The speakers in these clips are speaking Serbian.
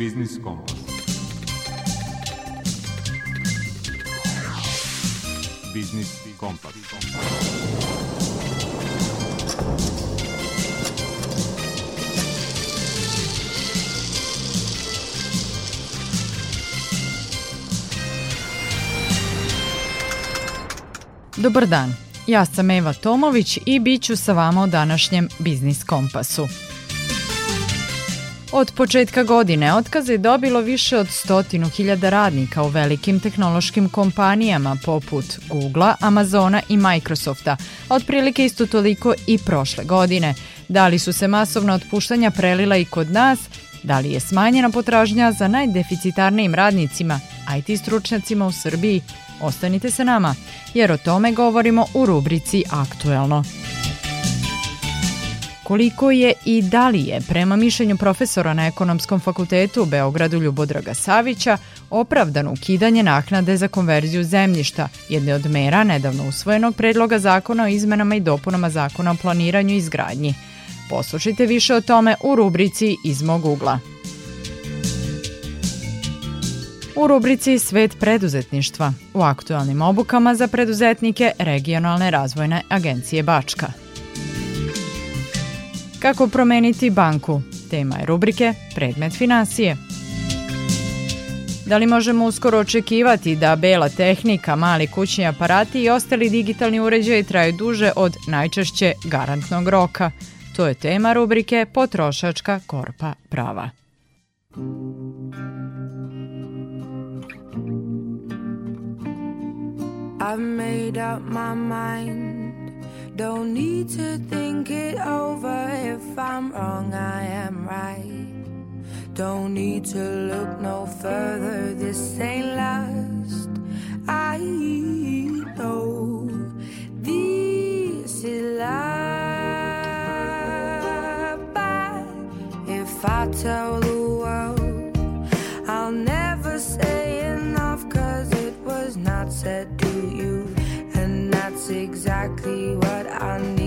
Biznis Kompas. Biznis Kompas. Dobar dan, ja sam Eva Tomović i bit ću sa vama u današnjem Biznis Kompasu. Od početka godine otkaze je dobilo više od stotinu hiljada radnika u velikim tehnološkim kompanijama poput Googlea, Amazona i Microsofta, otprilike isto toliko i prošle godine. Da li su se masovna otpuštanja prelila i kod nas, da li je smanjena potražnja za najdeficitarnijim radnicima, IT stručnjacima u Srbiji, ostanite sa nama, jer o tome govorimo u rubrici Aktuelno koliko je i da li je, prema mišljenju profesora na Ekonomskom fakultetu u Beogradu Ljubodraga Savića, opravdano ukidanje naknade za konverziju zemljišta, jedne od mera nedavno usvojenog predloga zakona o izmenama i dopunama zakona o planiranju i izgradnji. Poslušajte više o tome u rubrici Iz mog ugla. U rubrici Svet preduzetništva u aktualnim obukama za preduzetnike Regionalne razvojne agencije Bačka. Kako promeniti banku? Tema je rubrike Predmet financije. Da li možemo uskoro očekivati da bela tehnika, mali kućni aparati i ostali digitalni uređaji traju duže od najčešće garantnog roka? To je tema rubrike Potrošačka korpa prava. I've made up my mind Don't need to think it over. If I'm wrong, I am right. Don't need to look no further. This ain't last. I know this is life. But if I tell the world, I'll never say enough, cause it was not said that's exactly what I need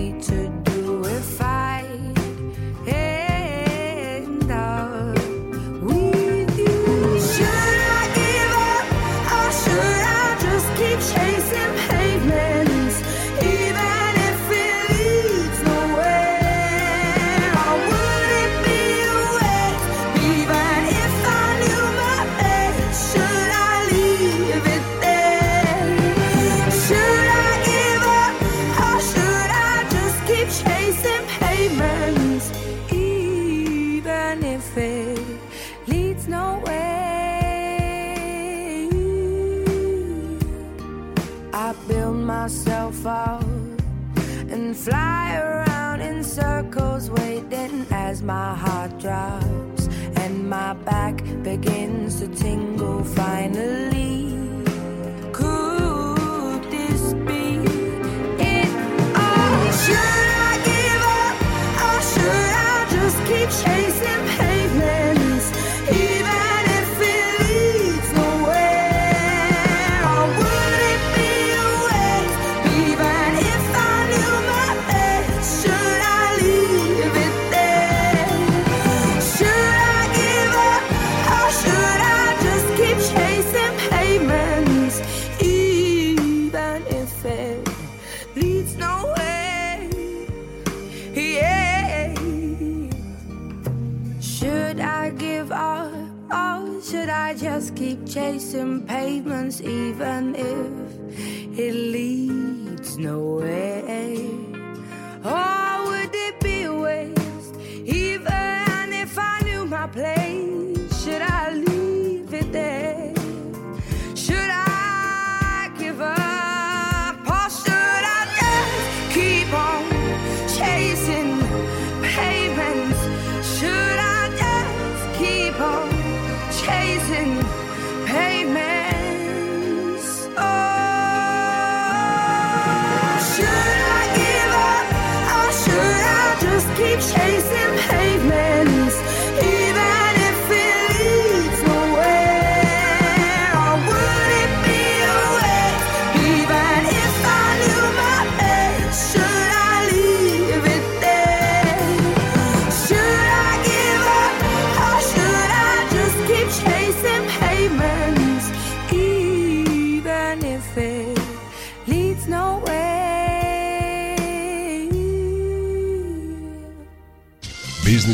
my heart drops and my back begins to tingle finally. Could this be it? Oh, should I give up or should I just keep chasing even if it leads nowhere?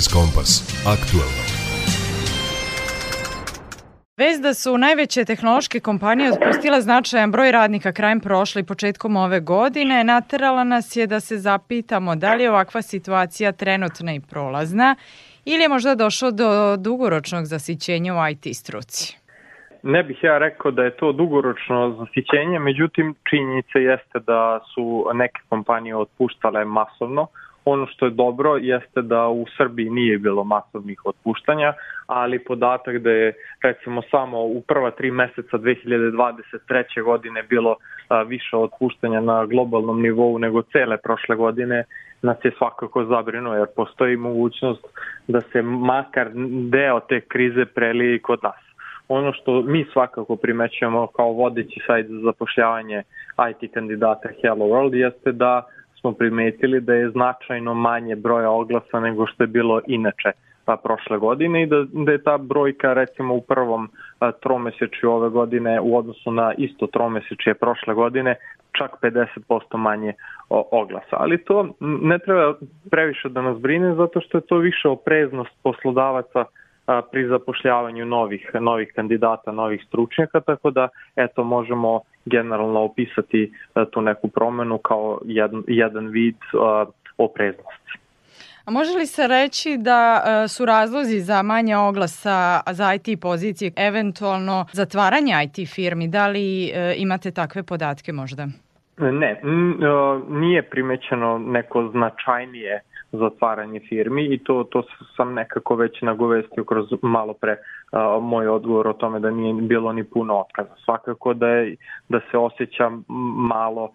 Biznis Kompas. Aktualno. Vez da su najveće tehnološke kompanije otpustile značajan broj radnika krajem prošle i početkom ove godine, naterala nas je da se zapitamo da li je ovakva situacija trenutna i prolazna ili je možda došlo do dugoročnog zasićenja u IT struci. Ne bih ja rekao da je to dugoročno zasićenje, međutim činjenica jeste da su neke kompanije otpuštale masovno, Ono što je dobro jeste da u Srbiji nije bilo masovnih otpuštanja, ali podatak da je recimo samo u prva tri meseca 2023. godine bilo više otpuštanja na globalnom nivou nego cele prošle godine nas je svakako zabrinuo jer postoji mogućnost da se makar deo te krize prelije kod nas. Ono što mi svakako primećujemo kao vodeći sajt za zapošljavanje IT kandidata Hello World jeste da smo primetili da je značajno manje broja oglasa nego što je bilo inače pa prošle godine i da, da je ta brojka recimo u prvom a, tromesečju ove godine u odnosu na isto tromesečje prošle godine čak 50% manje o, oglasa. Ali to ne treba previše da nas brine zato što je to više opreznost poslodavaca pri zapošljavanju novih novih kandidata, novih stručnjaka, tako da eto možemo generalno opisati e, tu neku promenu kao jedan, jedan vid uh, opreznosti. A može li se reći da uh, su razlozi za manje oglasa za IT pozicije eventualno zatvaranje IT firmi? Da li imate takve podatke možda? Ne, nije primećeno neko značajnije zatvaranje firmi i to, to sam nekako već nagovestio kroz malo pre uh, moj odgovor o tome da nije bilo ni puno otkaza. Svakako da, je, da se osjeća malo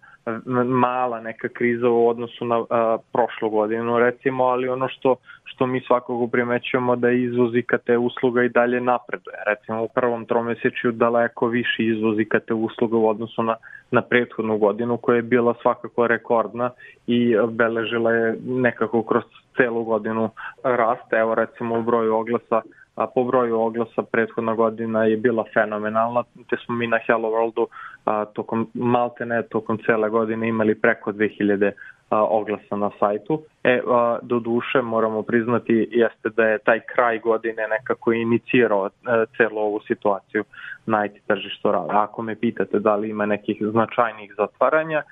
mala neka kriza u odnosu na a, prošlu godinu recimo, ali ono što što mi svakako primećujemo da izvoz IKT usluga i dalje napreduje. Recimo u prvom tromesečju daleko više izvoz IKT usluga u odnosu na, na prethodnu godinu koja je bila svakako rekordna i beležila je nekako kroz celu godinu rasta. Evo recimo u broju oglasa a po broju oglasa prethodna godina je bila fenomenalna, te smo mi na Hello Worldu a, tokom maltene, tokom cele godine imali preko 2000 a, oglasa na sajtu. E, a, do duše moramo priznati jeste da je taj kraj godine nekako inicirao a, e, celu ovu situaciju na IT tržištu rada. Ako me pitate da li ima nekih značajnih zatvaranja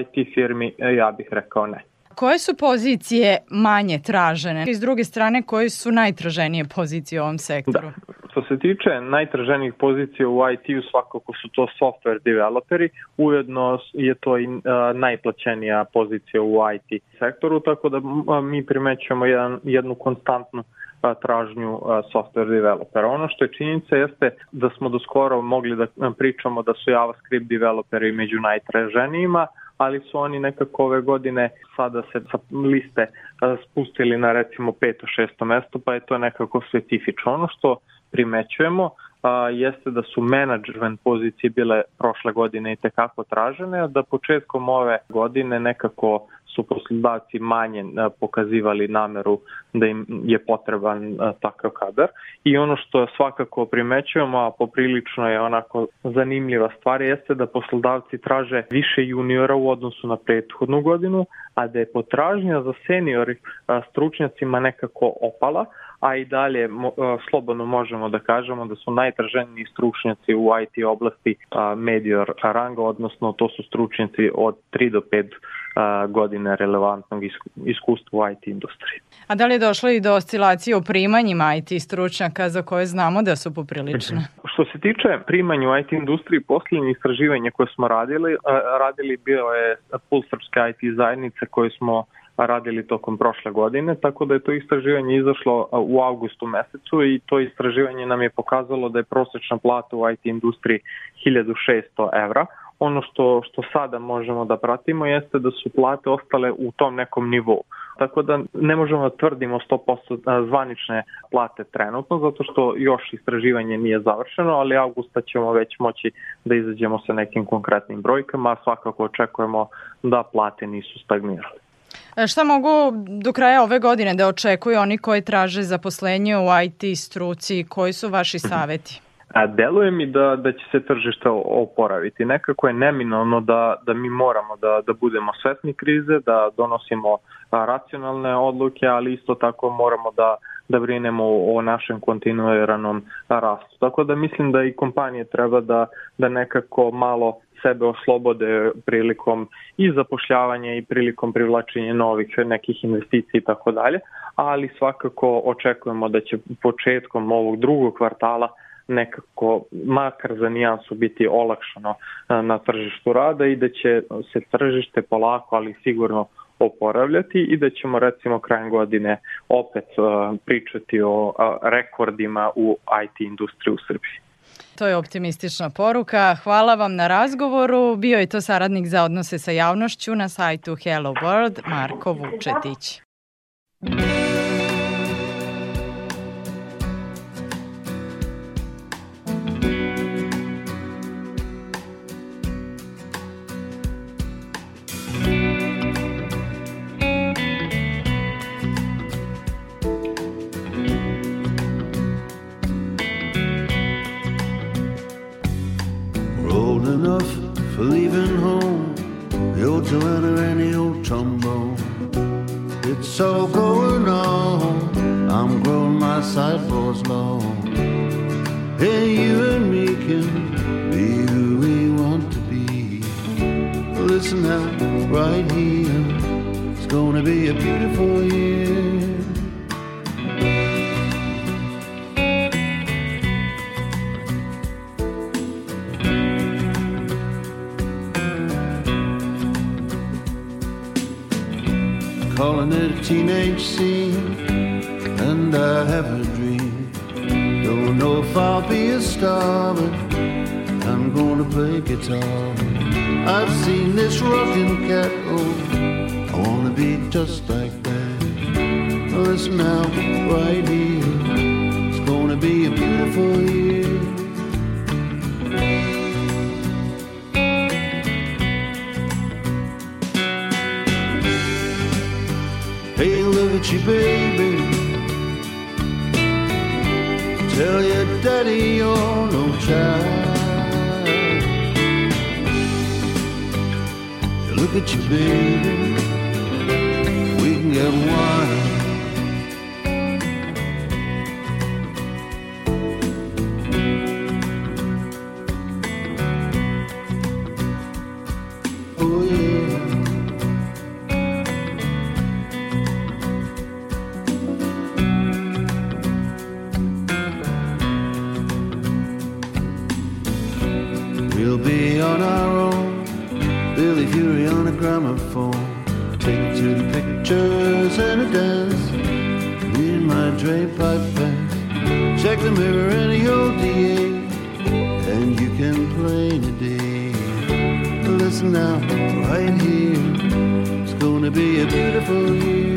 IT firmi, e, ja bih rekao ne. Koje su pozicije manje tražene? I s druge strane, koje su najtraženije pozicije u ovom sektoru? Da. Što se tiče najtraženijih pozicija u IT-u, svakako su to software developeri, ujedno je to i najplaćenija pozicija u IT sektoru, tako da mi primećujemo jedan, jednu konstantnu tražnju software developera. Ono što je činjenica jeste da smo do skoro mogli da pričamo da su JavaScript developeri među najtraženijima, ali su oni nekako ove godine sada se sa liste spustili na recimo peto, šesto mesto, pa je to nekako specifično. Ono što primećujemo a, jeste da su management pozicije bile prošle godine i tekako tražene, a da početkom ove godine nekako su poslodavci manje pokazivali nameru da im je potreban takav kadar. I ono što svakako primećujemo, a poprilično je onako zanimljiva stvar, jeste da poslodavci traže više juniora u odnosu na prethodnu godinu, a da je potražnja za seniori stručnjacima nekako opala, a i dalje mo, slobodno možemo da kažemo da su najtraženiji stručnjaci u IT oblasti medior ranga, odnosno to su stručnjaci od 3 do 5 godine relevantnog iskustva u IT industriji. A da li je došlo i do oscilacije u primanjima IT stručnjaka za koje znamo da su poprilične? Mhm. Što se tiče primanja u IT industriji, posljednje istraživanje koje smo radili, radili bio je Puls Srpske IT zajednice koje smo radili tokom prošle godine, tako da je to istraživanje izašlo u avgustu mesecu i to istraživanje nam je pokazalo da je prosečna plata u IT industriji 1600 evra. Ono što, što sada možemo da pratimo jeste da su plate ostale u tom nekom nivou. Tako da ne možemo da tvrdimo 100% zvanične plate trenutno, zato što još istraživanje nije završeno, ali avgusta ćemo već moći da izađemo sa nekim konkretnim brojkama, a svakako očekujemo da plate nisu stagnirale. E, šta mogu do kraja ove godine da očekuju oni koji traže zaposlenje u IT struci? Koji su vaši mhm. saveti? A deluje mi da, da će se tržište oporaviti. Nekako je neminovno da, da mi moramo da, da budemo svesni krize, da donosimo racionalne odluke, ali isto tako moramo da, da brinemo o našem kontinuiranom rastu. Tako da mislim da i kompanije treba da, da nekako malo sebe oslobode prilikom i zapošljavanja i prilikom privlačenja novih nekih investicija i tako dalje, ali svakako očekujemo da će početkom ovog drugog kvartala nekako makar za nijansu biti olakšano na tržištu rada i da će se tržište polako, ali sigurno oporavljati i da ćemo recimo krajem godine opet pričati o rekordima u IT industriji u Srbiji. To je optimistična poruka. Hvala vam na razgovoru. Bio je to saradnik za odnose sa javnošću na sajtu Hello World, Marko Vučetić. old right here. It's gonna be a beautiful year. calling it a teenage scene, and I have a dream. Don't know if I'll be a star, but I'm gonna play guitar. I've seen this rocking cat, Pipe band. Check the mirror and the ODA, and you can play today. Listen now, right here, it's gonna be a beautiful year.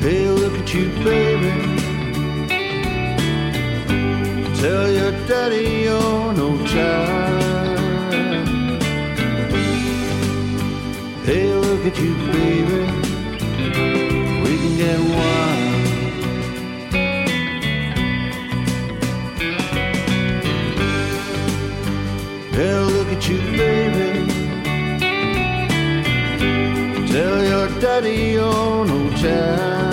Hey, look at you, baby. Tell your daddy you're no child. Look at you, baby. We can get wild. Hey, look at you, baby. Tell your daddy you're no child.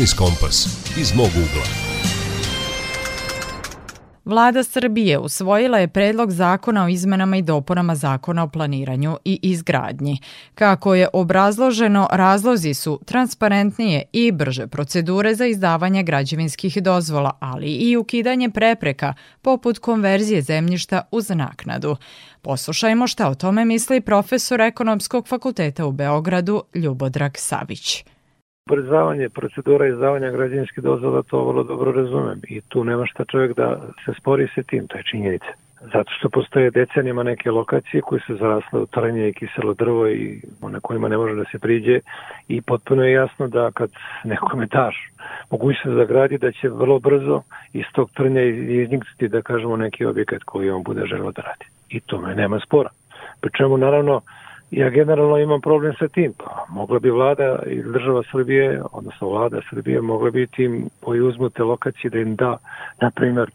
Biznis Kompas iz mog ugla. Vlada Srbije usvojila je predlog zakona o izmenama i dopunama zakona o planiranju i izgradnji. Kako je obrazloženo, razlozi su transparentnije i brže procedure za izdavanje građevinskih dozvola, ali i ukidanje prepreka poput konverzije zemljišta uz naknadu. Poslušajmo šta o tome misli profesor Ekonomskog fakulteta u Beogradu Ljubodrag Savić ubrzavanje procedura izdavanja građevinske dozvola, to vrlo dobro razumem i tu nema šta čovjek da se spori se tim, to je činjenica. Zato što postoje decenijama neke lokacije koje su zarasle u trnje i kiselo drvo i na kojima ne može da se priđe i potpuno je jasno da kad nekome daš mogućnost da gradi da će vrlo brzo iz tog trnja izniknuti da kažemo neki objekat koji on bude želeo da radi. I tome nema spora. Pri čemu naravno ja generalno imam problem sa tim. Pa, mogla bi vlada i država Srbije, odnosno vlada Srbije, mogla bi tim koji uzmu te lokacije da im da, na primjer,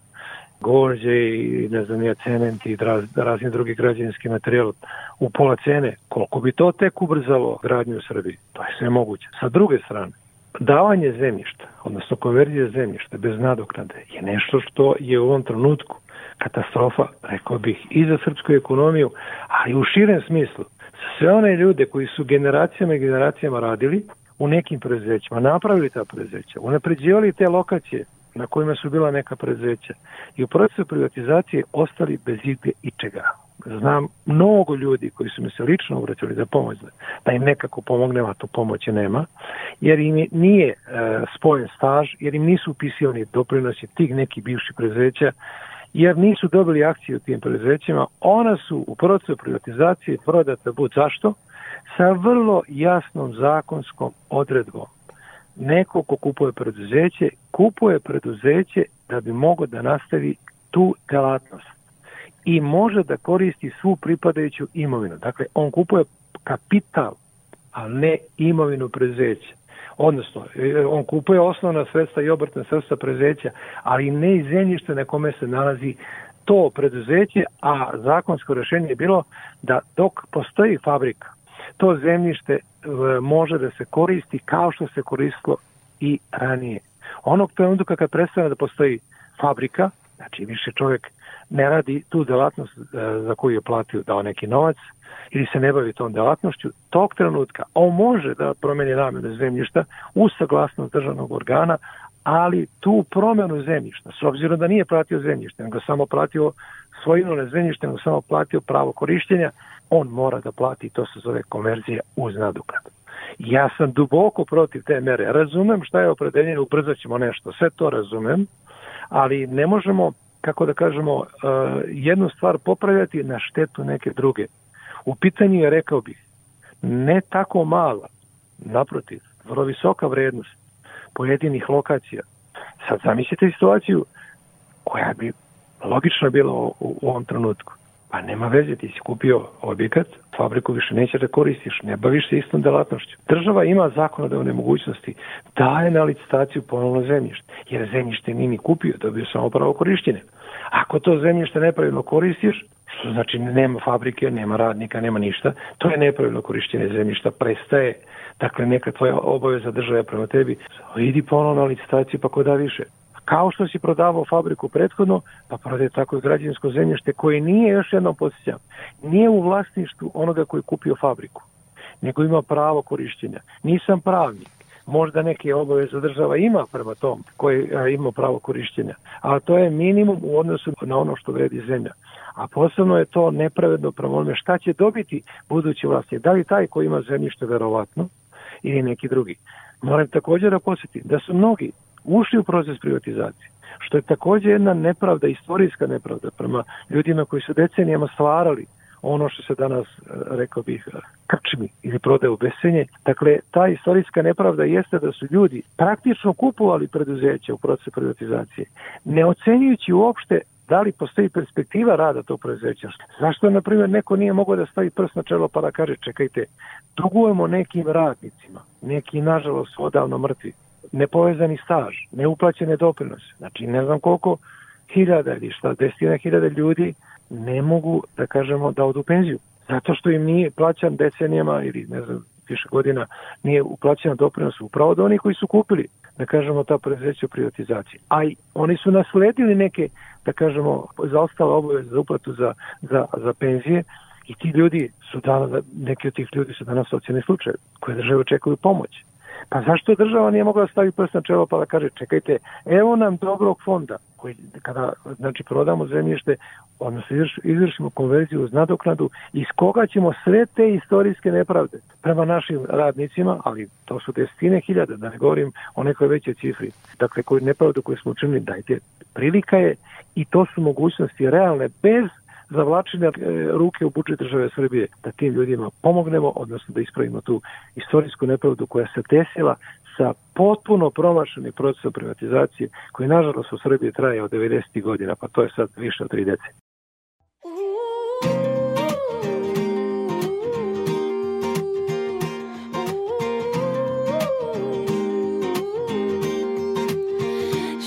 gođe i ne znam ja cement i raz, razni drugi građevinski materijal u pola cene, koliko bi to tek ubrzalo gradnju u Srbiji? To je sve moguće. Sa druge strane, davanje zemljišta, odnosno konverzija zemljišta bez nadoknade je nešto što je u ovom trenutku katastrofa, rekao bih, i za srpsku ekonomiju, ali u širem smislu sve one ljude koji su generacijama i generacijama radili u nekim preduzećima, napravili ta preduzeća, unapređivali te lokacije na kojima su bila neka preduzeća i u procesu privatizacije ostali bez igde i čega. Znam mnogo ljudi koji su mi se lično obraćali za pomoć, da im nekako pomognemo, a to pomoći nema, jer im nije e, spojen staž, jer im nisu upisivani doprinosi tih nekih bivših preduzeća, jer nisu dobili akcije u tim preduzećima, ona su u procesu privatizacije prodata bud zašto? Sa vrlo jasnom zakonskom odredbom. Neko ko kupuje preduzeće, kupuje preduzeće da bi mogo da nastavi tu delatnost i može da koristi svu pripadajuću imovinu. Dakle, on kupuje kapital, a ne imovinu preduzeća odnosno e, on kupuje osnovna sredstva i obrtna sredstva preduzeća, ali ne i zemljište na kome se nalazi to preduzeće, a zakonsko rešenje je bilo da dok postoji fabrika, to zemljište e, može da se koristi kao što se koristilo i ranije. Onog trenutka kad prestane da postoji fabrika, znači više čovjek ne radi tu delatnost e, za koju je platio dao neki novac, ili se ne bavi tom delatnošću, tog trenutka on može da promeni namjenu zemljišta u saglasnost državnog organa, ali tu promenu zemljišta, s obzirom da nije platio zemljište, nego samo platio svojinu na zemljište, nego samo platio pravo korišćenja, on mora da plati, to se zove konverzija uz nadoknad. Ja sam duboko protiv te mere. Razumem šta je opredeljenje, ubrzat ćemo nešto, sve to razumem, ali ne možemo, kako da kažemo, uh, jednu stvar popravljati na štetu neke druge. U pitanju je, rekao bih, ne tako mala, naprotiv, vrlo visoka vrednost pojedinih lokacija. Sad zamislite situaciju koja bi logično bila u ovom trenutku. Pa nema veze, ti si kupio objekat, fabriku više nećeš da koristiš, ne baviš se istom delatnošću. Država ima zakonodavne mogućnosti, daje na licitaciju ponovno zemljište, jer zemljište nije ni kupio, dobio samo pravo korišćenje. Ako to zemljište nepravilno koristiš, što znači nema fabrike, nema radnika, nema ništa, to je nepravilno korišćenje zemljišta, prestaje, dakle neka tvoja obaveza države prema tebi, idi ponovno na licitaciju pa ko da više. Kao što si prodavao fabriku prethodno, pa prodaje tako i građevinsko zemljište koje nije, još jednom posjećam, nije u vlasništvu onoga koji je kupio fabriku, nego ima pravo korišćenja. Nisam pravnik, možda neke obaveze država ima prema tom koji ima pravo korišćenja, a to je minimum u odnosu na ono što vredi zemlja. A posebno je to nepravedno prema onome šta će dobiti budući vlasnik. Da li taj koji ima zemljište verovatno ili neki drugi. Moram također da posjetim da su mnogi ušli u proces privatizacije, što je također jedna nepravda, istorijska nepravda prema ljudima koji su decenijama stvarali ono što se danas, e, rekao bih, krčmi ili prodaje u besenje. Dakle, ta istorijska nepravda jeste da su ljudi praktično kupovali preduzeće u procesu privatizacije, ne ocenjujući uopšte da li postoji perspektiva rada tog preduzeća. Zašto, na primjer, neko nije mogao da stavi prst na čelo pa da kaže, čekajte, dugujemo nekim radnicima, neki, nažalost, odavno mrtvi, nepovezani staž, neuplaćene doprinose, znači ne znam koliko hiljada ili šta, desetina hiljada ljudi ne mogu, da kažemo, da odu u penziju. Zato što im nije plaćan decenijama ili ne znam, više godina nije uplaćena doprinos upravo od onih koji su kupili. da kažemo, ta preduzeća u privatizaciji. A i oni su nasledili neke, da kažemo, zaostale obaveze za uplatu za, za, za penzije i ti ljudi su danas, neki od tih ljudi su danas socijalni slučaj koje države očekuju pomoć. Pa zašto država nije mogla da stavi prst na čelo pa da kaže čekajte, evo nam dobrog fonda koji kada znači prodamo zemljište, odnosno izvrš, izvršimo konverziju uz nadoknadu, iz koga ćemo sve te istorijske nepravde prema našim radnicima, ali to su desetine hiljada, da ne govorim o nekoj većoj cifri, dakle koju nepravdu koju smo učinili, dajte, prilika je i to su mogućnosti realne bez zavlačenja e, ruke u budžet države Srbije, da tim ljudima pomognemo, odnosno da ispravimo tu istorijsku nepravdu koja se desila sa potpuno promašenim procesom privatizacije koji nažalost u Srbiji traje od 90. godina, pa to je sad više od tri dece.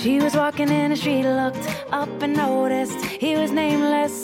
She was walking in the street, looked up and noticed he was nameless,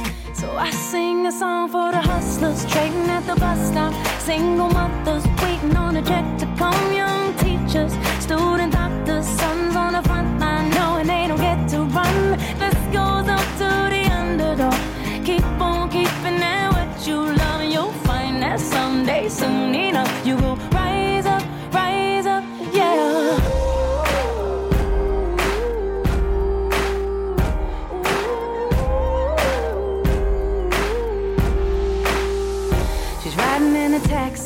So I sing a song for the hustlers trading at the bus stop. Single mothers waiting on a check to come. Young teachers, student doctors, sons on the front line knowing they don't get to run. This goes up to the underdog. Keep on keeping at what you love, and you'll find that someday, soon enough, you will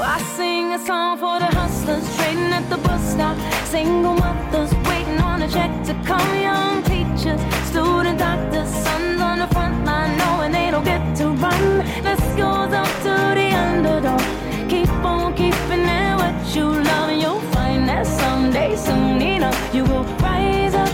I sing a song for the hustlers trading at the bus stop. Single mothers waiting on a check to come. Young teachers, student doctors, sons on the front line knowing they don't get to run. This goes up to the underdog. Keep on keeping at what you love, and you'll find that someday, soon enough, you will rise up,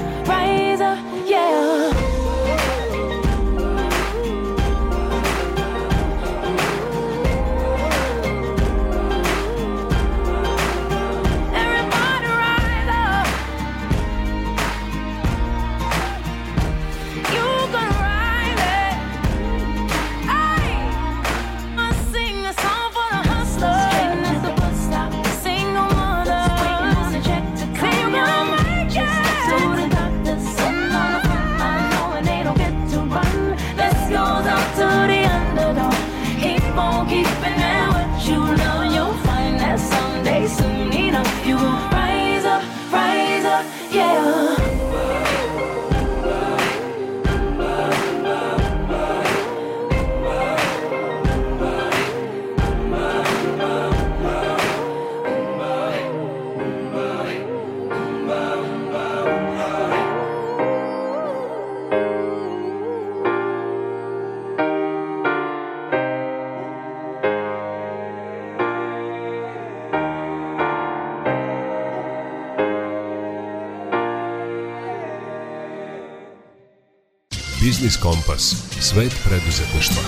Biznis Kompas. Svet preduzetništva.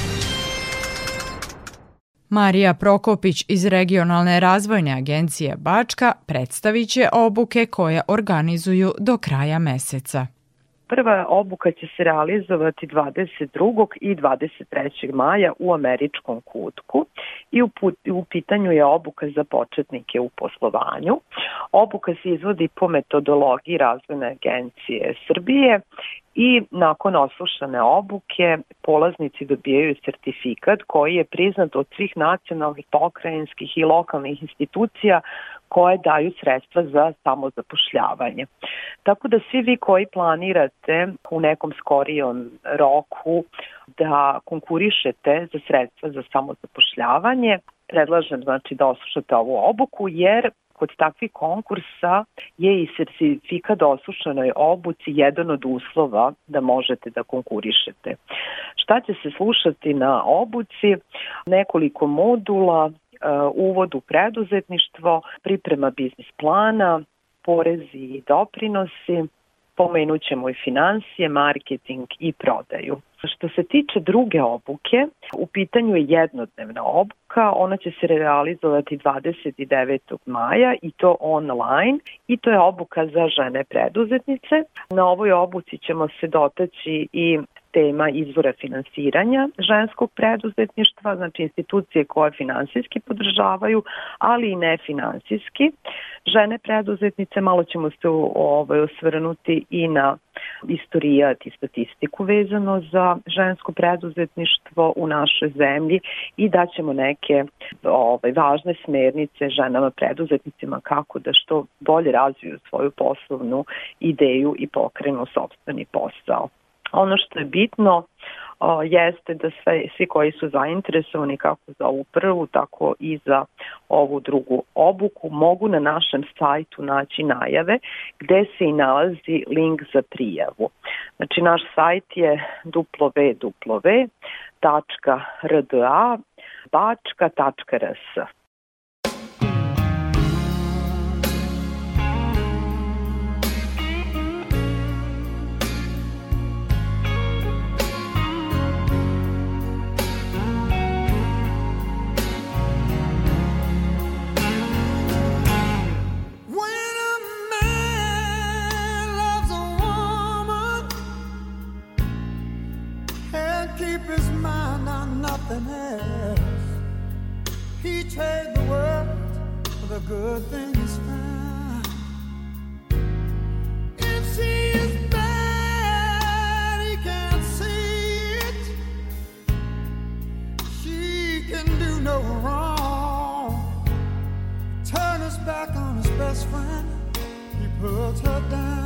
Marija Prokopić iz Regionalne razvojne agencije Bačka predstavit će obuke koje organizuju do kraja meseca. Prva obuka će se realizovati 22. i 23. maja u američkom kutku i u, put, u pitanju je obuka za početnike u poslovanju. Obuka se izvodi po metodologiji razvojne agencije Srbije i nakon oslušane obuke polaznici dobijaju sertifikat koji je priznat od svih nacionalnih, pokrajinskih i lokalnih institucija koje daju sredstva za samozapošljavanje. Tako da svi vi koji planirate u nekom skorijom roku da konkurišete za sredstva za samozapošljavanje, predlažem znači da oslušate ovu obuku jer kod takvih konkursa je i sertifikat o osušanoj obuci jedan od uslova da možete da konkurišete. Šta će se slušati na obuci? Nekoliko modula, Uh, uvod u preduzetništvo, priprema biznis plana, porezi i doprinosi, pomenut ćemo i financije, marketing i prodaju. Što se tiče druge obuke, u pitanju je jednodnevna obuka, ona će se realizovati 29. maja i to online i to je obuka za žene preduzetnice. Na ovoj obuci ćemo se dotaći i tema izvora finansiranja ženskog preduzetništva, znači institucije koje finansijski podržavaju, ali i nefinansijski. Žene preduzetnice, malo ćemo se ovaj, osvrnuti i na istorijat i statistiku vezano za žensko preduzetništvo u našoj zemlji i daćemo neke ovaj, važne smernice ženama preduzetnicima kako da što bolje razviju svoju poslovnu ideju i pokrenu sobstveni posao. Ono što je bitno o, jeste da sve, svi koji su zainteresovani kako za ovu prvu, tako i za ovu drugu obuku mogu na našem sajtu naći najave gde se i nalazi link za prijavu. Znači naš sajt je www.rda nothing else. He trade the world for the good things found. If she is bad, he can't see it. She can do no wrong. Turn his back on his best friend. He puts her down.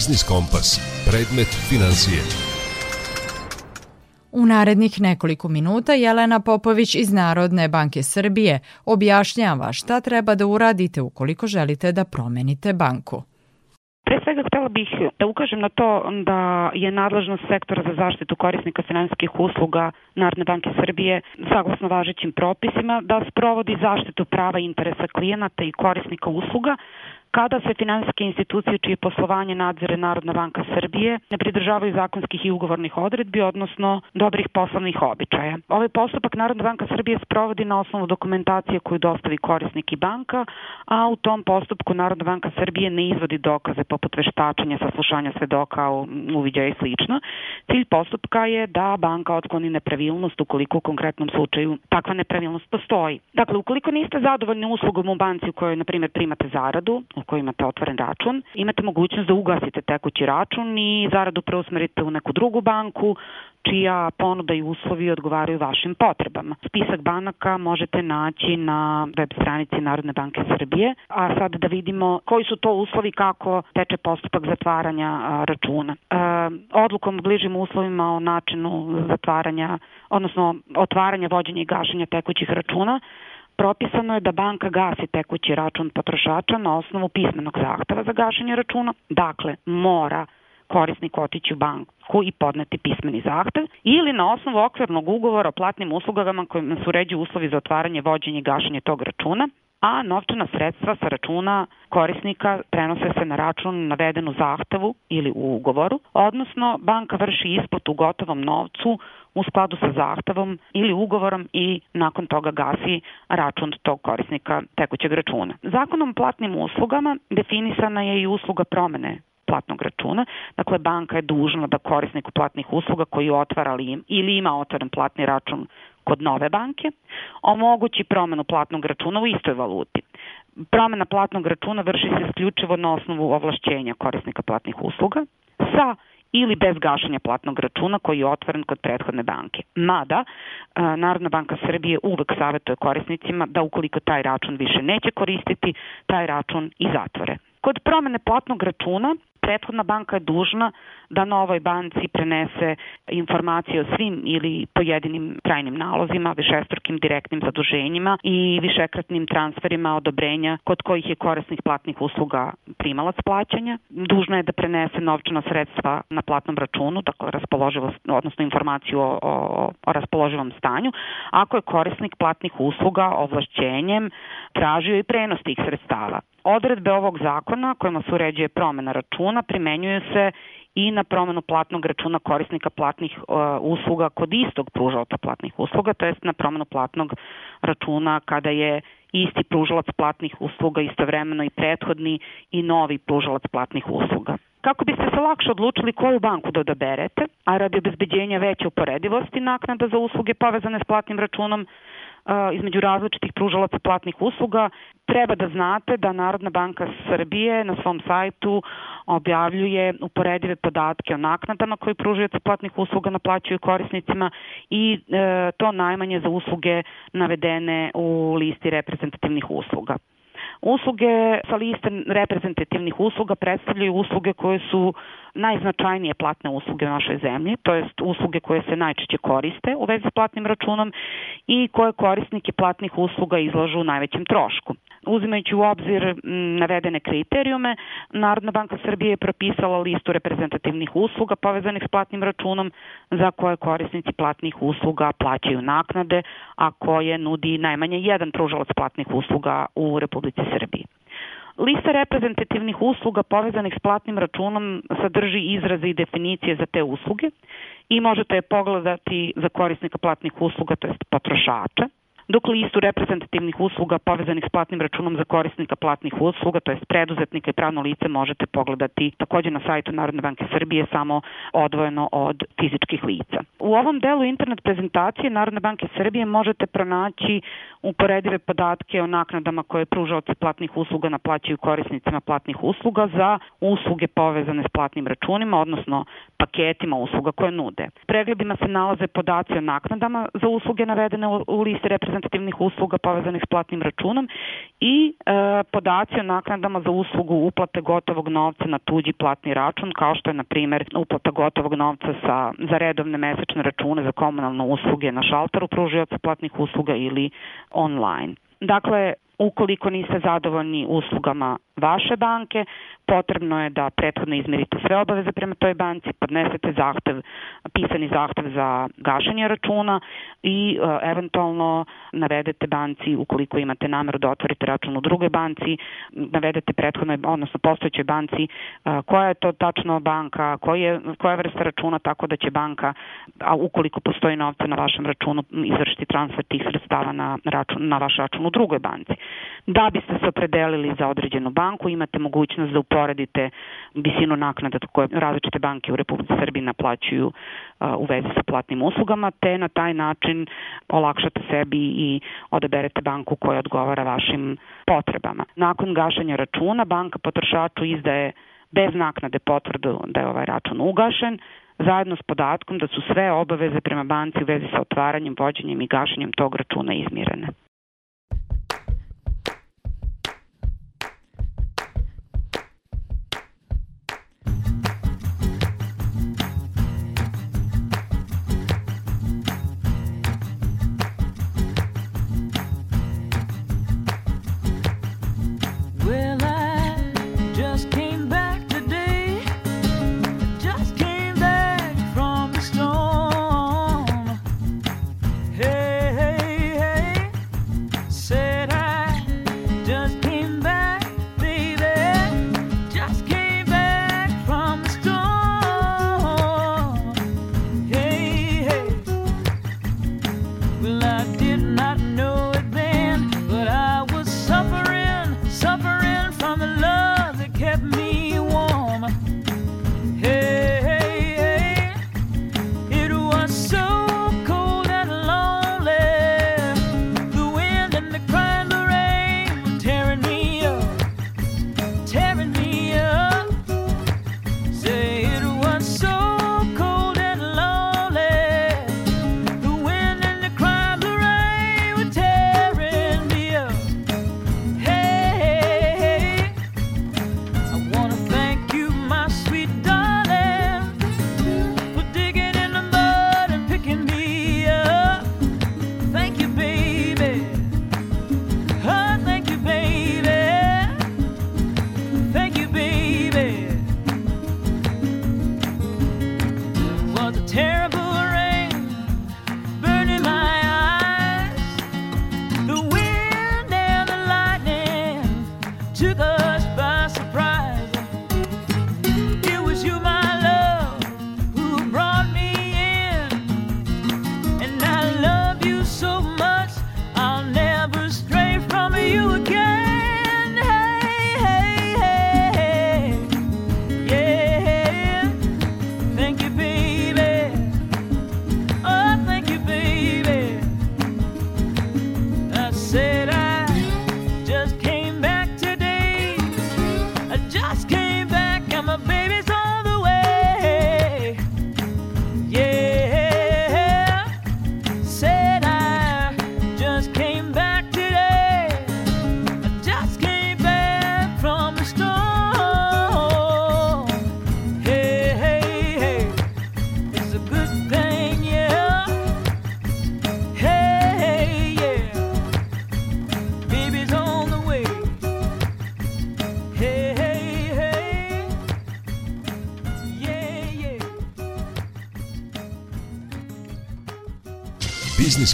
Biznis Kompas. Predmet financije. U narednih nekoliko minuta Jelena Popović iz Narodne banke Srbije objašnjava šta treba da uradite ukoliko želite da promenite banku. Pre svega htela bih da ukažem na to da je nadležnost sektora za zaštitu korisnika finansijskih usluga Narodne banke Srbije saglasno važećim propisima da sprovodi zaštitu prava i interesa klijenata i korisnika usluga kada se finansijske institucije čije poslovanje nadzire Narodna banka Srbije ne pridržavaju zakonskih i ugovornih odredbi, odnosno dobrih poslovnih običaja. Ovaj postupak Narodna banka Srbije sprovodi na osnovu dokumentacije koju dostavi korisnik i banka, a u tom postupku Narodna banka Srbije ne izvodi dokaze poput veštačenja, saslušanja svedoka, uviđaja i slično. Cilj postupka je da banka otkloni nepravilnost ukoliko u konkretnom slučaju takva nepravilnost postoji. Dakle, ukoliko niste zadovoljni uslugom u banci u kojoj, na primjer, primate zaradu, u kojoj imate otvoren račun, imate mogućnost da ugasite tekući račun i zaradu preusmerite u neku drugu banku, čija ponuda i uslovi odgovaraju vašim potrebama. Spisak banaka možete naći na web stranici Narodne banke Srbije, a sad da vidimo koji su to uslovi kako teče postupak zatvaranja računa. Odlukom o bližim uslovima o načinu zatvaranja, odnosno otvaranja, vođenja i gašenja tekućih računa, propisano je da banka gasi tekući račun potrošača na osnovu pismenog zahteva za gašenje računa. Dakle, mora korisnik otići u banku i podneti pismeni zahtev ili na osnovu okvirnog ugovora o platnim uslugama kojima se uređuju uslovi za otvaranje, vođenje i gašenje tog računa, a novčana sredstva sa računa korisnika prenose se na račun naveden u zahtevu ili u ugovoru, odnosno banka vrši isplatu u gotovom novcu u skladu sa zahtevom ili ugovorom i nakon toga gasi račun tog korisnika tekućeg računa. Zakonom o platnim uslugama definisana je i usluga promene platnog računa. Dakle, banka je dužna da korisniku platnih usluga koji otvara ili ima otvoren platni račun kod nove banke, omogući promenu platnog računa u istoj valuti. Promena platnog računa vrši se isključivo na osnovu ovlašćenja korisnika platnih usluga sa ili bez gašanja platnog računa koji je otvoren kod prethodne banke. Mada, e, Narodna banka Srbije uvek savjetuje korisnicima da ukoliko taj račun više neće koristiti, taj račun i zatvore. Kod promene platnog računa prethodna banka je dužna da novoj banci prenese informacije o svim ili pojedinim trajnim nalozima, višestrukim direktnim zaduženjima i višekratnim transferima odobrenja kod kojih je korisnik platnih usluga primalac plaćanja. Dužna je da prenese novčana sredstva na platnom računu, dakle raspoloživost, odnosno informaciju o, o, o raspoloživom stanju, ako je korisnik platnih usluga ovlašćenjem tražio i prenos tih sredstava. Odredbe ovog zakona kojima se uređuje promena računa primenjuju se i na promenu platnog računa korisnika platnih uh, usluga kod istog pružalca platnih usluga, to jest na promenu platnog računa kada je isti pružalac platnih usluga istovremeno i prethodni i novi pružalac platnih usluga. Kako biste se lakše odlučili koju banku da odaberete, a radi obezbeđenja veće uporedivosti naknada za usluge povezane s platnim računom, između različitih pružalaca platnih usluga. Treba da znate da Narodna banka Srbije na svom sajtu objavljuje uporedive podatke o naknadama koje pružajac platnih usluga naplaćuju korisnicima i e, to najmanje za usluge navedene u listi reprezentativnih usluga. Usluge sa liste reprezentativnih usluga predstavljaju usluge koje su najznačajnije platne usluge u našoj zemlji, to jest usluge koje se najčešće koriste u vezi s platnim računom i koje korisnike platnih usluga izlažu u najvećem trošku. Uzimajući u obzir navedene kriterijume, Narodna banka Srbije je propisala listu reprezentativnih usluga povezanih s platnim računom za koje korisnici platnih usluga plaćaju naknade, a koje nudi najmanje jedan pružalac platnih usluga u Republici Srbiji. Lista reprezentativnih usluga povezanih s platnim računom sadrži izraze i definicije za te usluge i možete je pogledati za korisnika platnih usluga, to jest potrošača dok listu reprezentativnih usluga povezanih s platnim računom za korisnika platnih usluga, to je preduzetnika i pravno lice, možete pogledati takođe na sajtu Narodne banke Srbije samo odvojeno od fizičkih lica. U ovom delu internet prezentacije Narodne banke Srbije možete pronaći uporedive podatke o naknadama koje pružaoci platnih usluga naplaćaju korisnicima platnih usluga za usluge povezane s platnim računima, odnosno paketima usluga koje nude. Pregledima se nalaze podaci o naknadama za usluge navedene u listi reprezentativnih usluga povezanih s platnim računom i e, podaci o naknadama za uslugu uplate gotovog novca na tuđi platni račun, kao što je, na primer, uplata gotovog novca sa, za redovne mesečne račune za komunalne usluge na šalteru pružioca platnih usluga ili online. Dakle, ukoliko niste zadovoljni uslugama vaše banke, potrebno je da prethodno izmerite sve obaveze prema toj banci, podnesete zahtev, pisani zahtev za gašenje računa i e, eventualno navedete banci, ukoliko imate nameru da otvorite račun u drugoj banci, navedete prethodno, odnosno postojećoj banci e, koja je to tačno banka, koja je vrsta računa, tako da će banka, a ukoliko postoji novca na vašem računu, izvršiti transfer tih sredstava na, račun, na vaš račun u drugoj banci. Da biste se opredelili za određenu banku, imate mogućnost da uporedite visinu naknada koje različite banke u Republici Srbiji naplaćuju u vezi sa platnim uslugama, te na taj način olakšate sebi i odaberete banku koja odgovara vašim potrebama. Nakon gašanja računa, banka potrošaču izdaje bez naknade potvrdu da je ovaj račun ugašen, zajedno s podatkom da su sve obaveze prema banci u vezi sa otvaranjem, vođenjem i gašenjem tog računa izmirene.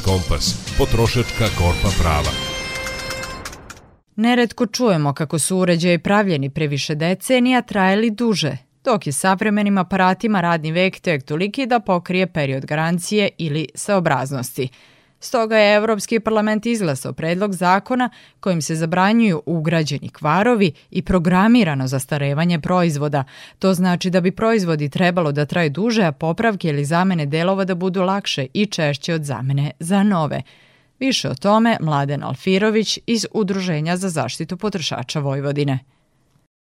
Kompas, potrošačka korpa prava. Neretko čujemo kako su uređaji pravljeni pre više decenija trajali duže, dok je savremenim aparatima radni vek tek toliki da pokrije period garancije ili saobraznosti. Stoga je Evropski parlament izglasao predlog zakona kojim se zabranjuju ugrađeni kvarovi i programirano zastarevanje proizvoda. To znači da bi proizvodi trebalo da traju duže, a popravke ili zamene delova da budu lakše i češće od zamene za nove. Više o tome Mladen Alfirović iz Udruženja za zaštitu potrošača Vojvodine.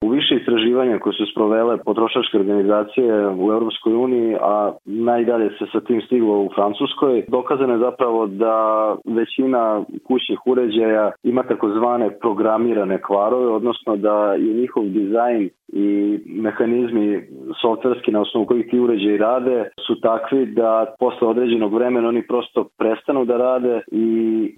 U više istraživanja koje su sprovele potrošačke organizacije u Europskoj uniji, a najdalje se sa tim stiglo u Francuskoj, dokazano je zapravo da većina kućnih uređaja ima takozvane programirane kvarove, odnosno da je njihov dizajn i mehanizmi softverski na osnovu kojih ti uređaji rade su takvi da posle određenog vremena oni prosto prestanu da rade i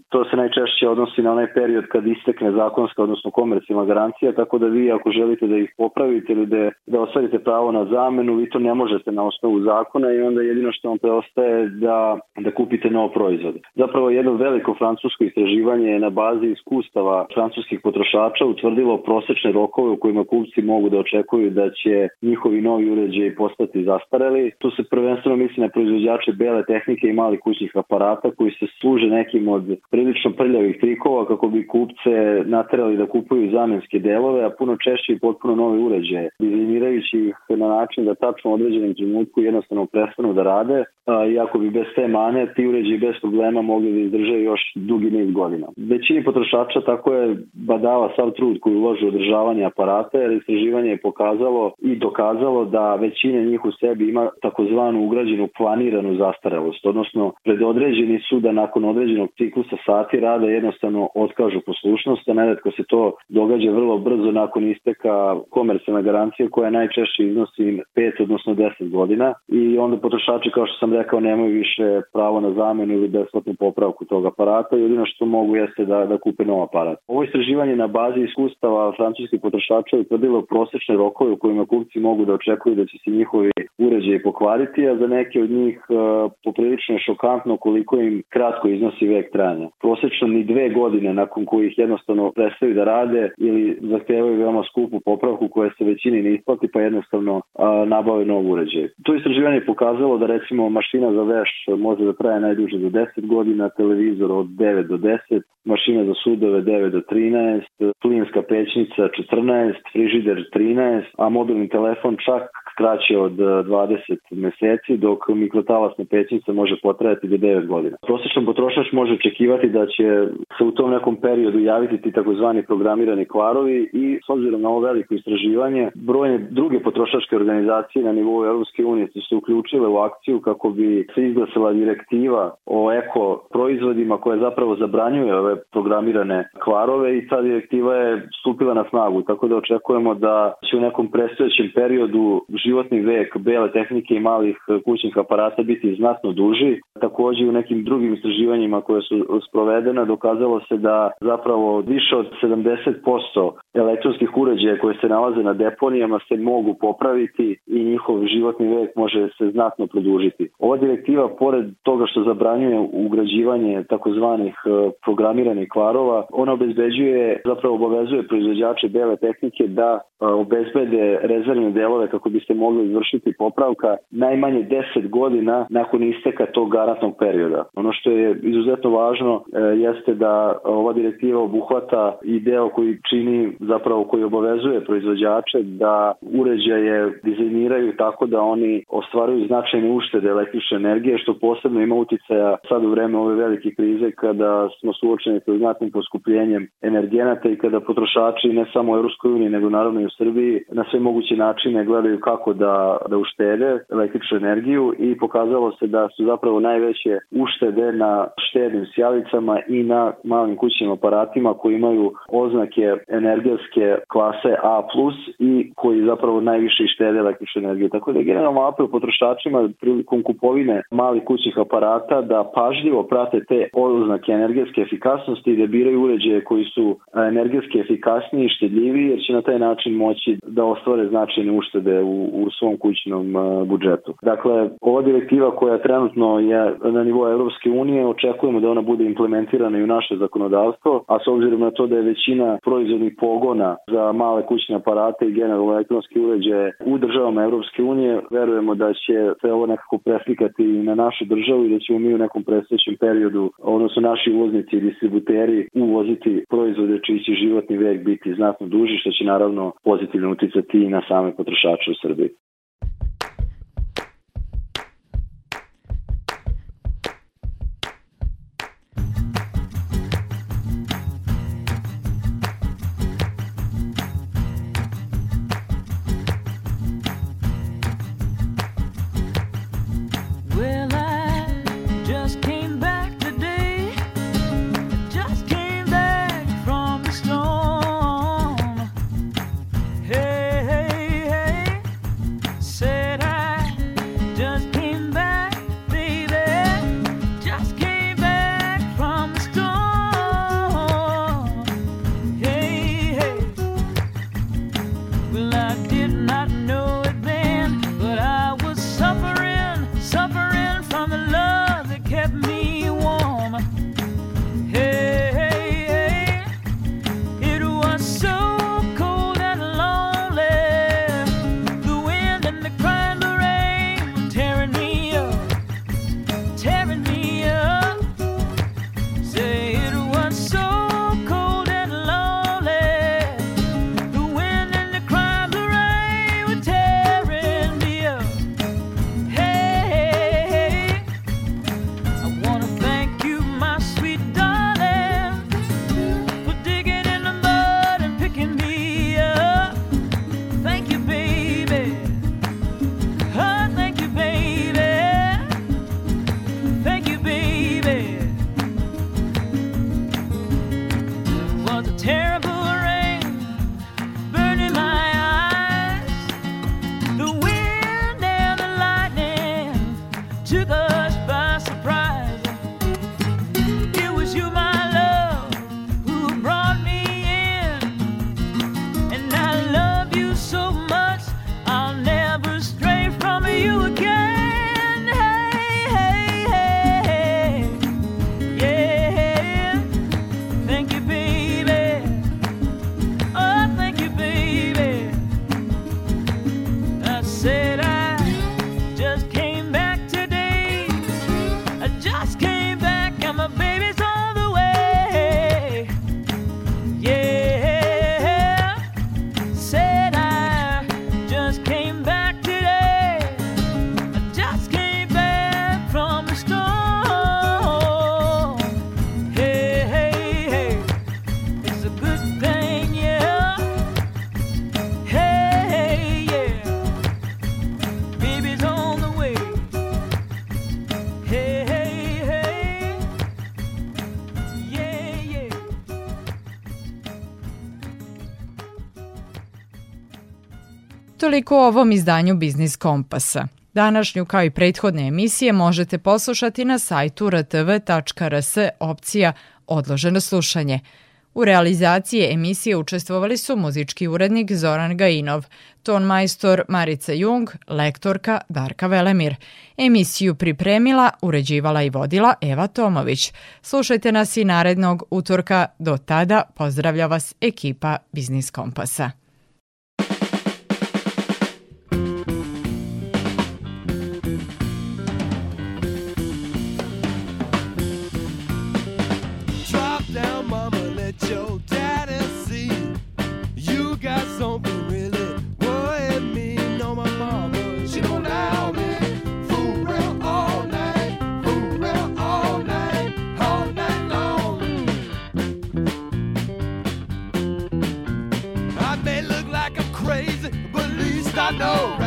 to se najčešće odnosi na onaj period kad istekne zakonska odnosno komercijalna garancija, tako da vi ako želite da ih popravite ili da, da ostvarite pravo na zamenu, vi to ne možete na osnovu zakona i onda jedino što vam preostaje da, da kupite nov proizvod. Zapravo jedno veliko francusko istraživanje je na bazi iskustava francuskih potrošača utvrdilo prosečne rokove u kojima kupci mogu da očekuju da će njihovi novi uređaji postati zastareli. Tu se prvenstveno misli na proizvođače bele tehnike i malih kućnih aparata koji se služe nekim od prilično prljavih trikova kako bi kupce naterali da kupuju zamenske delove, a puno češće i potpuno nove uređaje, dizajnirajući ih na način da tačno u određenom trenutku jednostavno prestanu da rade, iako bi bez te mane ti uređaji bez problema mogli da izdrže još dugi niz godina. Većini potrošača tako je badava sav trud koji uloži u održavanje aparata, jer istraživanje je pokazalo i dokazalo da većina njih u sebi ima takozvanu ugrađenu planiranu zastarelost, odnosno predodređeni su da nakon određenog ciklusa sati rada jednostavno otkažu poslušnost, a neretko se to događa vrlo brzo nakon isteka komercijalne garancije koja najčešće iznosi 5 odnosno 10 godina i onda potrošači kao što sam rekao nemaju više pravo na zamenu ili besplatnu popravku tog aparata jedino što mogu jeste da, da kupe nov aparat. Ovo istraživanje na bazi iskustava francuskih potrošača utvrdilo prosečne rokove u kojima kupci mogu da očekuju da će se njihovi uređaji pokvariti, a za neke od njih uh, poprilično je šokantno koliko im kratko iznosi vek trajanja. Prosečno ni dve godine nakon kojih jednostavno prestaju da rade ili zahtevaju veoma skupu popravku koja se većini ne isplati pa jednostavno a, nabave nov uređaj. To istraživanje je pokazalo da recimo mašina za veš može da traje najduže do 10 godina, televizor od 9 do 10, mašina za sudove 9 do 13, plinska pećnica 14, frižider 13, a mobilni telefon čak kraće od 20 meseci, dok mikrotalasna pećnica može potrajati do 9 godina. Prosječan potrošač može očekivati da će se u tom nekom periodu javiti ti takozvani programirani kvarovi i s obzirom na ovo veliko istraživanje, brojne druge potrošačke organizacije na nivou Europske unije su se uključile u akciju kako bi se izglasila direktiva o eko proizvodima koja zapravo zabranjuje ove programirane kvarove i ta direktiva je stupila na snagu, tako da očekujemo da će u nekom predstojećem periodu životni vek bele tehnike i malih kućnih aparata biti znatno duži. Takođe u nekim drugim istraživanjima koje su sprovedena dokazalo se da zapravo više od 70% elektronskih uređaja koje se nalaze na deponijama se mogu popraviti i njihov životni vek može se znatno produžiti. Ova direktiva, pored toga što zabranjuje ugrađivanje takozvanih e, programiranih kvarova, ona obezbeđuje, zapravo obavezuje proizvođače bele tehnike da e, obezbede rezervne delove kako bi se mogli izvršiti popravka najmanje 10 godina nakon isteka tog garantnog perioda. Ono što je izuzetno važno e, jeste da ova direktiva obuhvata i deo koji čini zapravo koji obavezuje proizvođače da uređaje dizajniraju tako da oni ostvaruju značajne uštede električne energije što posebno ima uticaja sad u vreme ove velike krize kada smo suočeni sa znatnim poskupljenjem energenata i kada potrošači ne samo u Europskoj uniji nego naravno i u Srbiji na sve moguće načine gledaju kako da, da uštede električnu energiju i pokazalo se da su zapravo najveće uštede na štednim sjalicama i na malim kućnim aparatima koji imaju oznake energetske klase A+, i koji zapravo najviše štede električne energije. Tako da je generalno apel potrošačima prilikom kupovine malih kućnih aparata da pažljivo prate te oznake energetske efikasnosti i da biraju uređaje koji su energetski efikasniji i štedljiviji jer će na taj način moći da ostvare značajne uštede u, u svom kućnom budžetu. Dakle, ova direktiva koja trenutno je na nivou Evropske unije, očekujemo da ona bude implementirana i u naše zakonodavstvo, a s obzirom na to da je većina proizvodnih pogona za male kućne aparate i generalno elektronske uređaje u državama Evropske unije, verujemo da će se ovo nekako preslikati na našu državu i da ćemo mi u nekom predstojećem periodu, odnosno naši uvoznici i distributeri uvoziti proizvode čiji će životni vek biti znatno duži, što će naravno pozitivno uticati i na same potrošače u Srbiji. Utoliko o ovom izdanju Biznis Kompasa. Današnju kao i prethodne emisije možete poslušati na sajtu rtv.rs opcija Odloženo slušanje. U realizaciji emisije učestvovali su muzički urednik Zoran Gajinov, ton majstor Marica Jung, lektorka Darka Velemir. Emisiju pripremila, uređivala i vodila Eva Tomović. Slušajte nas i narednog utorka. Do tada pozdravlja vas ekipa Biznis Kompasa. Know